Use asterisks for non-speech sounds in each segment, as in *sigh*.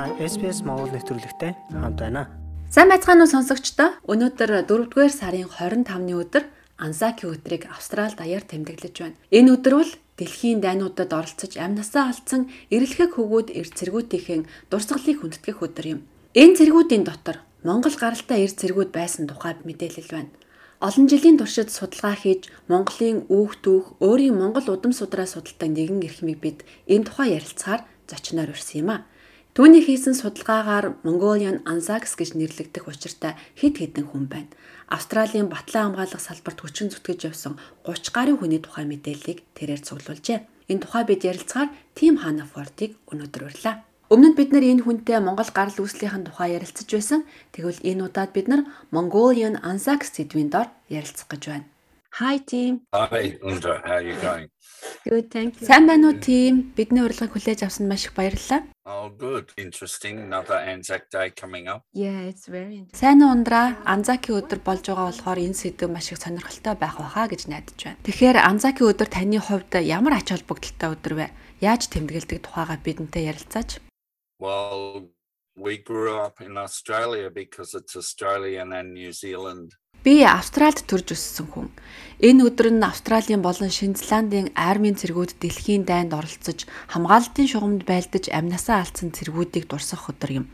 Та SBS Монгол нэвтрүүлэгтэй хамт байна. Сайн байцгаана уу сонсогчдоо? Өнөөдөр 4-р сарын 25-ны өдөр Ансаки өдрийг Австралид даяар тэмдэглэж байна. Энэ өдөр бол дэлхийн дайнуудад оролцож амнасаа алдсан эрэлхэг хөвгүүд эрд цэргүүдийн дурсгалыг хүндэтгэх өдөр юм. Энэ цэргүүдийн дотор Монгол гаралтай эрд цэргүүд байсан тухай мэдээлэл байна. Олон жилийн туршид судалгаа хийж Монголын үүх түүх өөрийн Монгол удам судраа судалдаг нэгэн эрхмийг бид энэ тухай ярилцахаар зочноор урьсан юм а. Түүний хийсэн судалгаагаар Mongolian Anzacs гэж нэрлэгдэх учиртай хэд хэдэн хүн байна. Австралийн батлан хамгаалах салбарт хүчин зүтгэж явсан 30 гаруй хүний тухай мэдээллийг тэрээр цуглуулжээ. Энэ тухай бид ярилцахаар Тим Ханафортыг өнөөдөр урлаа. Өмнөд бид нар энэ хүнтэй Монгол гарал үүслийнхэн тухай ярилцаж байсан. Тэгвэл энэ удаад бид нар Mongolian Anzacs сэдвийн дор ярилцах гэж байна. Hi team. Hi, Unda. How are you going? Good, thank you. Сайн байна уу team? Бидний урилгыг хүлээж авсанд маш их баярлалаа. Oh, good. Interesting. Another Anzac Day coming up. Yeah, it's very interesting. Сайн уу ундраа? Анзаки өдөр болж байгаа болохоор энэ сэдв маш их сонирхолтой байх байхаа гэж найдаж байна. Тэгэхээр Анзаки өдөр таны хувьд ямар ач холбогдолтой өдөр вэ? Яаж тэмдэглэдэг тухайга бидэнтэй ярилцаач. Well, we grew up in Australia because it's Australian and New Zealand Би Австральд төрж өссөн хүн. Энэ өдөр нь Австралийн болон Шинэ Зеландын армийн цэргүүд дэлхийн дайнд оролцож хамгаалалтын шугамд байлдаж амнасаа алдсан цэргүүдийг дурсах өдөр юм.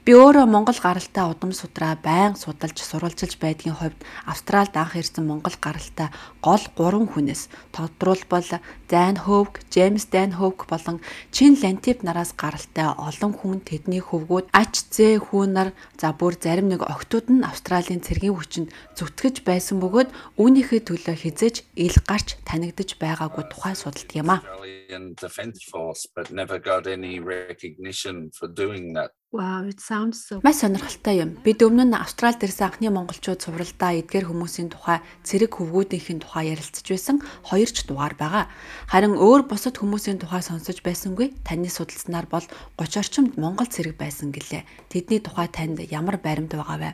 Би өөрөө Монгол гаралтай удам судраа байн судалж сурвалжилж байдгийн хувьд Австралид анх ирсэн Монгол гаралтай гол 3 хүнээс тодруулбал Дайн Хөвг, Джеймс Дайн Хөвг болон Чин Лантип нараас гаралтай олон хүн тэдний хөвгүүд ач зээ хүүнар за бүр зарим нэг охтууд нь Австралийн цэргийн хүчинд зүтгэж байсан бөгөөд үүнийхээ төлөө хизэж ил гарч танигдж байгаагүй тухай судалт юм а. Wow, it sounds so. Маш сонирхолтой юм. Бид өмнө нь Австралид ирсэн анхны монголчууд цувралдаа эдгээр хүмүүсийн тухай цэрэг хөвгүүдийн тухай ярилцж байсан хоёр ч дугаар байгаа. Харин өөр бусад хүмүүсийн тухай сонсож байсангүй таны судалснаар бол 30 орчимд монгол цэрэг байсан гэлээ. Тэдний тухай танд ямар баримт байгаа вэ?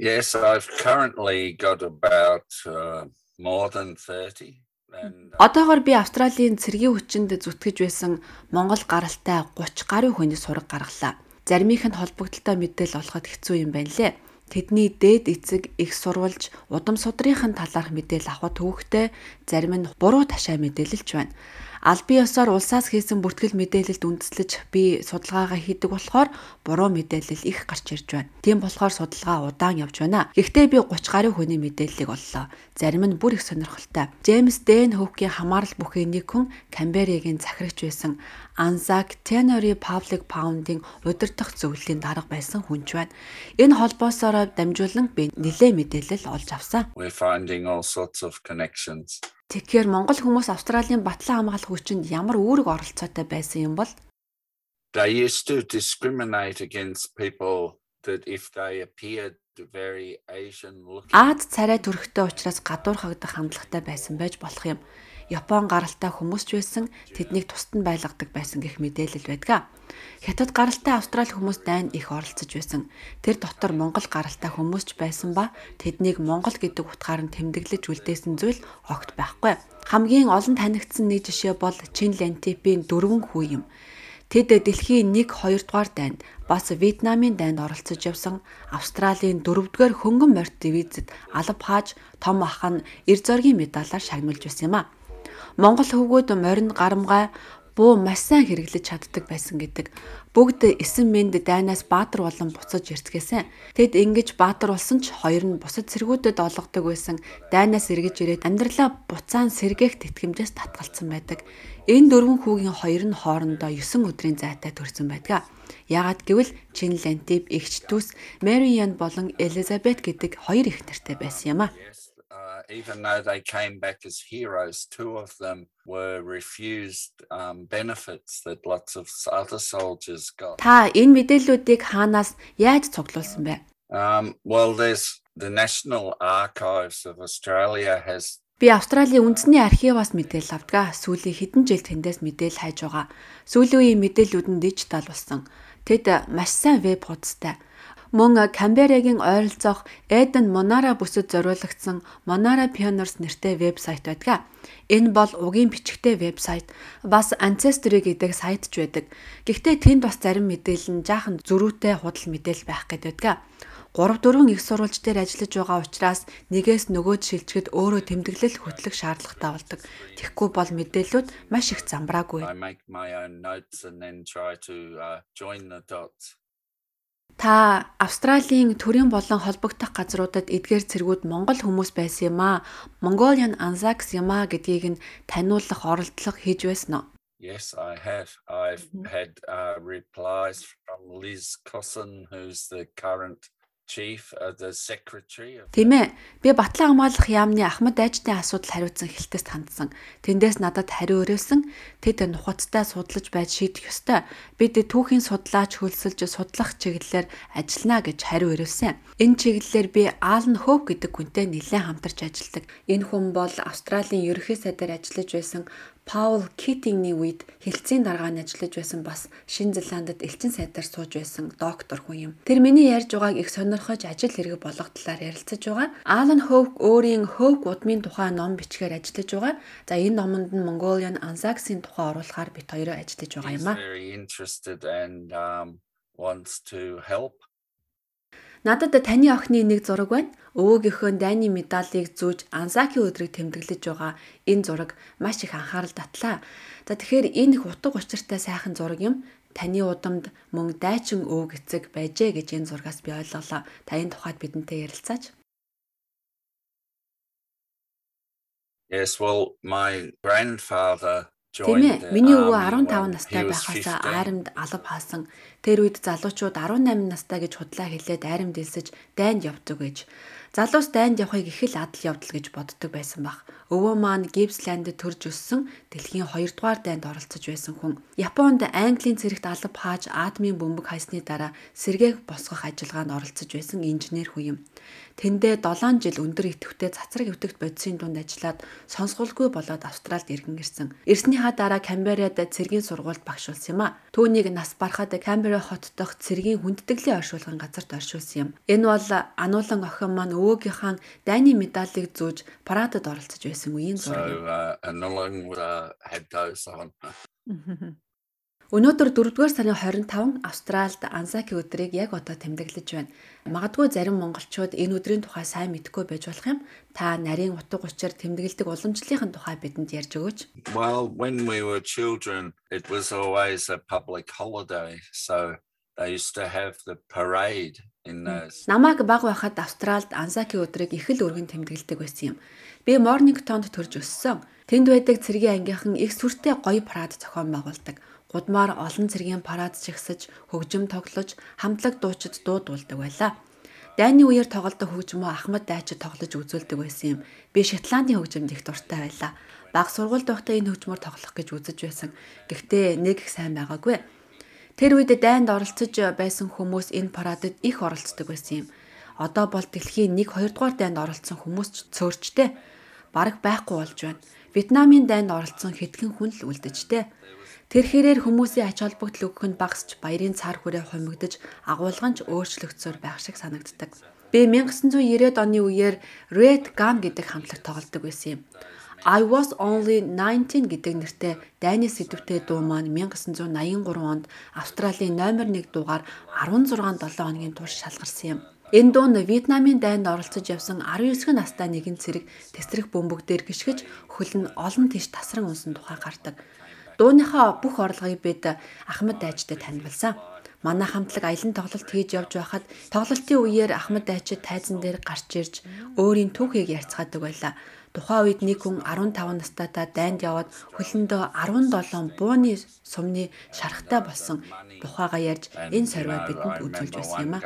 Yes, I've currently got about uh, more than 30 Одоогор би Австралийн цэргийн хүчинд зүтгэж байсан Монгол гаралтай 30 гаруй хүний сураг гаргалаа заримийнх нь холбогдолтой мэдээлэл олоход хэцүү юм байна лээ. Тэдний дээд эцэг их сурвалж удам судрынхын талаарх мэдээлэл авах төвөгтэй зарим нь буруу ташаа мэдээлэлч байна. Албан ёсоор улсаас хийсэн бүртгэл мэдээлэлд үндэслэж би судалгаагаа хийдэг болохоор буруу мэдээлэл их гарч ирж байна. Тийм болохоор судалгаа удаан явж байна. Гэхдээ би 30 гаруй хүний мэдээллийг оллоо. Зарим нь бүр их сонирхолтой. Джеймс Дэн Хөвкийн хамаарал бүхий нэг хүн Камберигийн захирагч байсан Anzac Tannery Public Pound-ийн удирдах зөвлөлийн дарга байсан хүнч байна. Энэ холбоосоор дамжуулан би нэлээ мэдээлэл олж авсан. We're finding all sorts of connections. Тэгэхээр Монгол хүмүүс Австралийн батлан хамгаалах хүчинд ямар үүрэг оролцоотой байсан юм бол They used to discriminate against people that if they appeared very Asian looking Аад царай төрхтэй учраас гадуур хагдах хандлагатай байсан байж болох юм. Япон гаралтай хүмүүс ч байсан тэднийг тусад нь байлгадаг байсан гэх мэдээлэл байдаг. Хятад гаралтай австрали хүмүүс дайн их оролцож байсан. Тэр дотор монгол гаралтай хүмүүс ч байсан ба тэднийг монгол гэдэг утгаар нь тэмдэглэж үлдээсэн зүйл огт байхгүй. Хамгийн олон танигдсан нэг жишээ бол Чин Лантипийн дөрвөн хүү юм. Тэд дэлхийн 1 2 дугаар дайнд бас Вьетнамын дайнд оролцож явсан Австралийн 4 дугаар хөнгөн морьт дивизэд алба хааж том ах нь эр зоргийн медалаар шагнуулж байсан юм а. Монгол хөвгүүд морин гарамгай буу маш сайн хэрэглэж чаддаг байсан гэдэг. Бүгд эсэн мэнд дайнаас баатар болон буцаж эртгээсэн. Тэд ингэж баатар болсон ч хоёр нь бусад цэргүүдэд олгодог байсан. Дайнаас эргэж ирээд амьдралаа буцаан сэргээх тэтгэмжээс татгалцсан байдаг. Энэ дөрвөн хүүгийн хоёр нь хоорондоо 9 өдрийн зайтай төрсэн байдаг. Яагад гэвэл Чин Лантип эгч дүүс Мэриан болон Элизабет гэдэг хоёр их нартай байсан юм а even though they came back as heroes, two of them were refused um, benefits that lots of other soldiers got. Та энэ мэдээллүүдийг хаанаас яаж цуглуулсан бэ? Um, well, there's the National Archives of Australia has Би Австралийн үндэсний архиваас мэдээлэл авдгаа. Сүүлийн хэдэн жил тэндээс мэдээлэл хайж байгаа. Сүүлийн үеийн мэдээллүүд нь дижитал болсон. Тэд маш сайн веб хуудастай. Мөн Камберагийн ойролцоох Eden Monara бүсэд зориулагдсан Monara Pioneers нэртэй вебсайт байдаг. Энэ бол угийн бичгтэй вебсайт бас Ancestry гэдэг сайт ч байдаг. Гэхдээ тэнд бас зарим мэдээлэл нь жаахан зөрүүтэй худал мэдээлэл байх гэдэг байдаг. 3 4 их сурвалж дээр ажиллаж байгаа учраас нэгээс нөгөөд шилжихэд өөрөө тэмдэглэл хөтлөх шаардлагатай болдог. Тэгэхгүй бол мэдээллүүд маш их замбраагүй. Та Австралийн төрийн болон холбогдох газруудад эдгээр цэргүүд Монгол хүмүүс байсан юм аа. Mongolian Anzacs юм аа гэдгийг нь таниулах оролдлого хийж байсан уу? Yes, I have. I've had uh, replies from Liz Cosson, who's the current uh, Тийм ээ. Би Батлан хамгаалах яамны Ахмад дайчдын асуудал хариуцсан хэлтэст хандсан. Тэндээс надад хариу өрөөсөн. Тэд нухацтай судлаж байж шийдэх ёстой. Бид түүхийн судлаач хөлсөлж судлах чиглэлээр ажиллана гэж хариу өрөөсөн. Энэ чиглэлээр би Аалн Хоуп гэдэг хүнтэй нэлээд хамтарч ажилладаг. Энэ хүн бол Австралийн ерөнхий сайдаар ажиллаж байсан Паул Китингний үед хилцээний даргаанд ажиллаж байсан бас Шинэ Зеландд элчин сайдаар сууж байсан доктор хүн юм. Тэр миний ярьж байгааг их сонирхож ажил хэрэг болгох талаар ярилцаж байгаа. Алан Хоук өөрийн Хоук удмын тухай ном бичгээр ажиллаж байгаа. За энэ номонд нь Mongolian Anzacs-ийн тухай оруулахаар бит хоёроо ажиллаж байгаа юм аа. wants to help Надад таны охины нэг зураг байна. Өвөөгийнхөө дайны медалийг зүүж Ансаки өдрийг тэмдэглэж байгаа энэ зураг маш их анхаарал татлаа. За тэгэхээр энэ их утга учиртай сайхан зураг юм. Таны удамд мөн дайчин өвөг эцэг байжээ гэж энэ зургаас би ойлголоо. Та энэ тухайд бидэнтэй ярилцаач. Yes, well, my grandfather Тийм ээ. Миний өвөө 15 настай байхаас айрамд алав хаасан. Тэр үед залуучууд 18 настай гэж худлаа хэлээд айрамд элсэж дайнд явдаг гэж. Залуус дайнд явахыг их л адал явдал гэж боддог байсан баг. Өвөө маань Гибсландд төрж өссөн дэлхийн 2 дугаар дайнд оролцож байсан хүн. Японд Английн цэрэгт алав хааж атомын бөмбөг хайсны дараа сэргээх босгох ажиллагаанд оролцож байсан инженер хүн юм. Тэндээ 7 жил өндөр идэвхтэй цацраг өвтөгт бодисын дунд ажиллаад сонсголгүй болоод Австралид иргэн ирсэн. Ирснийхаа дараа Камберад цэргийн сургуульд багшуулсан юм а. Түүнийг нас барахад Камбера хот дахь цэргийн хүндтгэлийн оршуулгын газарт оршуулсан юм. Энэ бол ануулан охин маань өвөөгийнхаа дайны медалийг зүүж парадад оролцож байсан үеийн зураг. *laughs* Өнөөдөр 4-р сарын 25 Австральд Ансаки өдрийг яг одоо тэмдэглэж байна. Магадгүй зарим монголчууд энэ өдрийн тухай сайн мэдэхгүй байж болох юм. Та нарийн утга учир тэмдэглэдэг уламжлалын тухай бидэнд ярьж өгөөч. Well, when we were children, it was always a public holiday. So they used to have the parade in those. Намайг баг байхад Австральд Ансаки өдрийг их л өргөн тэмдэглэдэг байсан юм. Би Mornington-д төрж өссөн. Тэнд байдаг цэргийн ангийнхан их сүртэй гоё парад зохион байгуулдаг гудмаар олон цэргийн парад чигсэж, хөгжим тоглож, хамтлаг дуучид дуудуулдаг байлаа. Дайны үеэр тоглодог хөгжмөө Ахмад дайчид тоглож үзүүлдэг байсан юм. Би Шотландын хөгжимд их дуртай байлаа. Баг сургуульд байхдаа энэ хөгжмөөр тоглох гэж үзэж байсан. Гэхдээ нэг их сайн байгаагүй. Тэр үед дайнд оролцож байсан хүмүүс энэ парадад их оролцдог байсан юм. Одоо бол дэлхийн 1 2 дугаар дайнд оролцсон хүмүүс ч цөөрчтэй. Бараг байхгүй болж байна. Вьетнамын дайнд оролцсон хэдхэн хүн л үлдэжтэй. Тэр хэрээр хүмүүсийн ач холбогдол өгөх нь багасч баярын цаар хүрээ хумигдж агуулганч өөрчлөгдсөөр байх шиг санагддаг. Би 1990-ад оны үеэр Red Gun гэдэг хамтлагт тоглодог байсан юм. I was only 19 гэдэг нэртэй дайны сэдвтэй дуу маань 1983 онд Австралийн номер 1 дуугаар 16 7 хоногийн турш шалгарсан юм. Энэ дуу нь Вьетнамын дайнд оролцож явсан 19 настай нэгэн цэрэг тесрэх бөмбөг дээр гიშгэж хөл нь олон тийш тасран унсан тухай гардаг. Дууныхаа бүх орлогыг бид Ахмад дайчтай танилцсан. Манай хамтлаг аялан тоглолт хийж явж байхад тоглолтын үеэр Ахмад дайчид тайзан дээр гарч ирж өөрийн түүхийг ярьцгаадаг байлаа. Тухайн үед нэг хүн 15 настайдаа дайнд яваад хөлөндөө 17 бууны сумны шарахтай болсон тухайгаа ярьж энэ сорвоо бидэнд үзүүлж байсан юм а.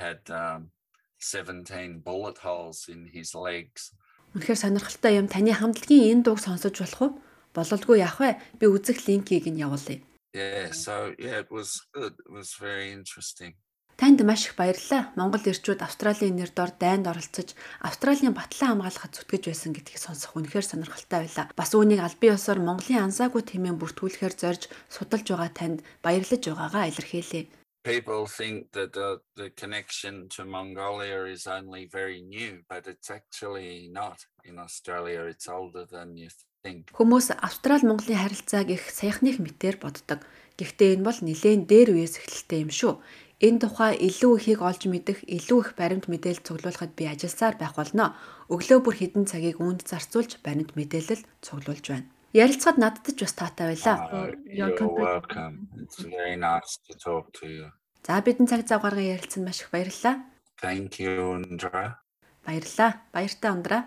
had um 17 bullet holes in his legs. Үнэхээр сонирхолтой юм. Таны хамтлагийн энэ дууг сонсож болох уу? Бололгүй яах вэ? Би үзэх линкийг нь явуулъя. Yeah, so yeah, it was good. It was very interesting. Танд маш их баярлалаа. Монгол ирчүүд Австралийн нэр дор дайнд оролцож Австралийн батлан хамгаалахад зүтгэж байсан гэдгийг сонсох үнэхээр сонирхолтой байлаа. Бас үүнийг аль бие усаар Монголын ансаагүй тэмээн бүртгүүлэхээр зорж судалж байгаа танд баярлаж байгаагаа илэрхийлье. People think that the, the connection to Mongolia is only very new, but it's actually not. In Australia, it's older than you think. Хүмүүс Австрали Монголын харилцааг их саяхных мэтээр боддог. Гэхдээ энэ бол нэлээд дээр үеэс эхэлтэй юм шүү. Энэ тухай илүү ихийг олж мэдэх, илүү их баримт мэдээлэл цуглуулахад би ажилласаар байх болно. Өглөө бүр хідэн цагийг үүнд зарцуулж баримт мэдээлэл цуглуулж байна. Ярилцахад надад ч бас таатай байлаа. Your you're company- welcome. It's very nice to talk to you. За бидэн цаг зав гарган ярилцсан маш их баярлалаа. Thank you, Indra. Баярлалаа. Баяртай ундраа.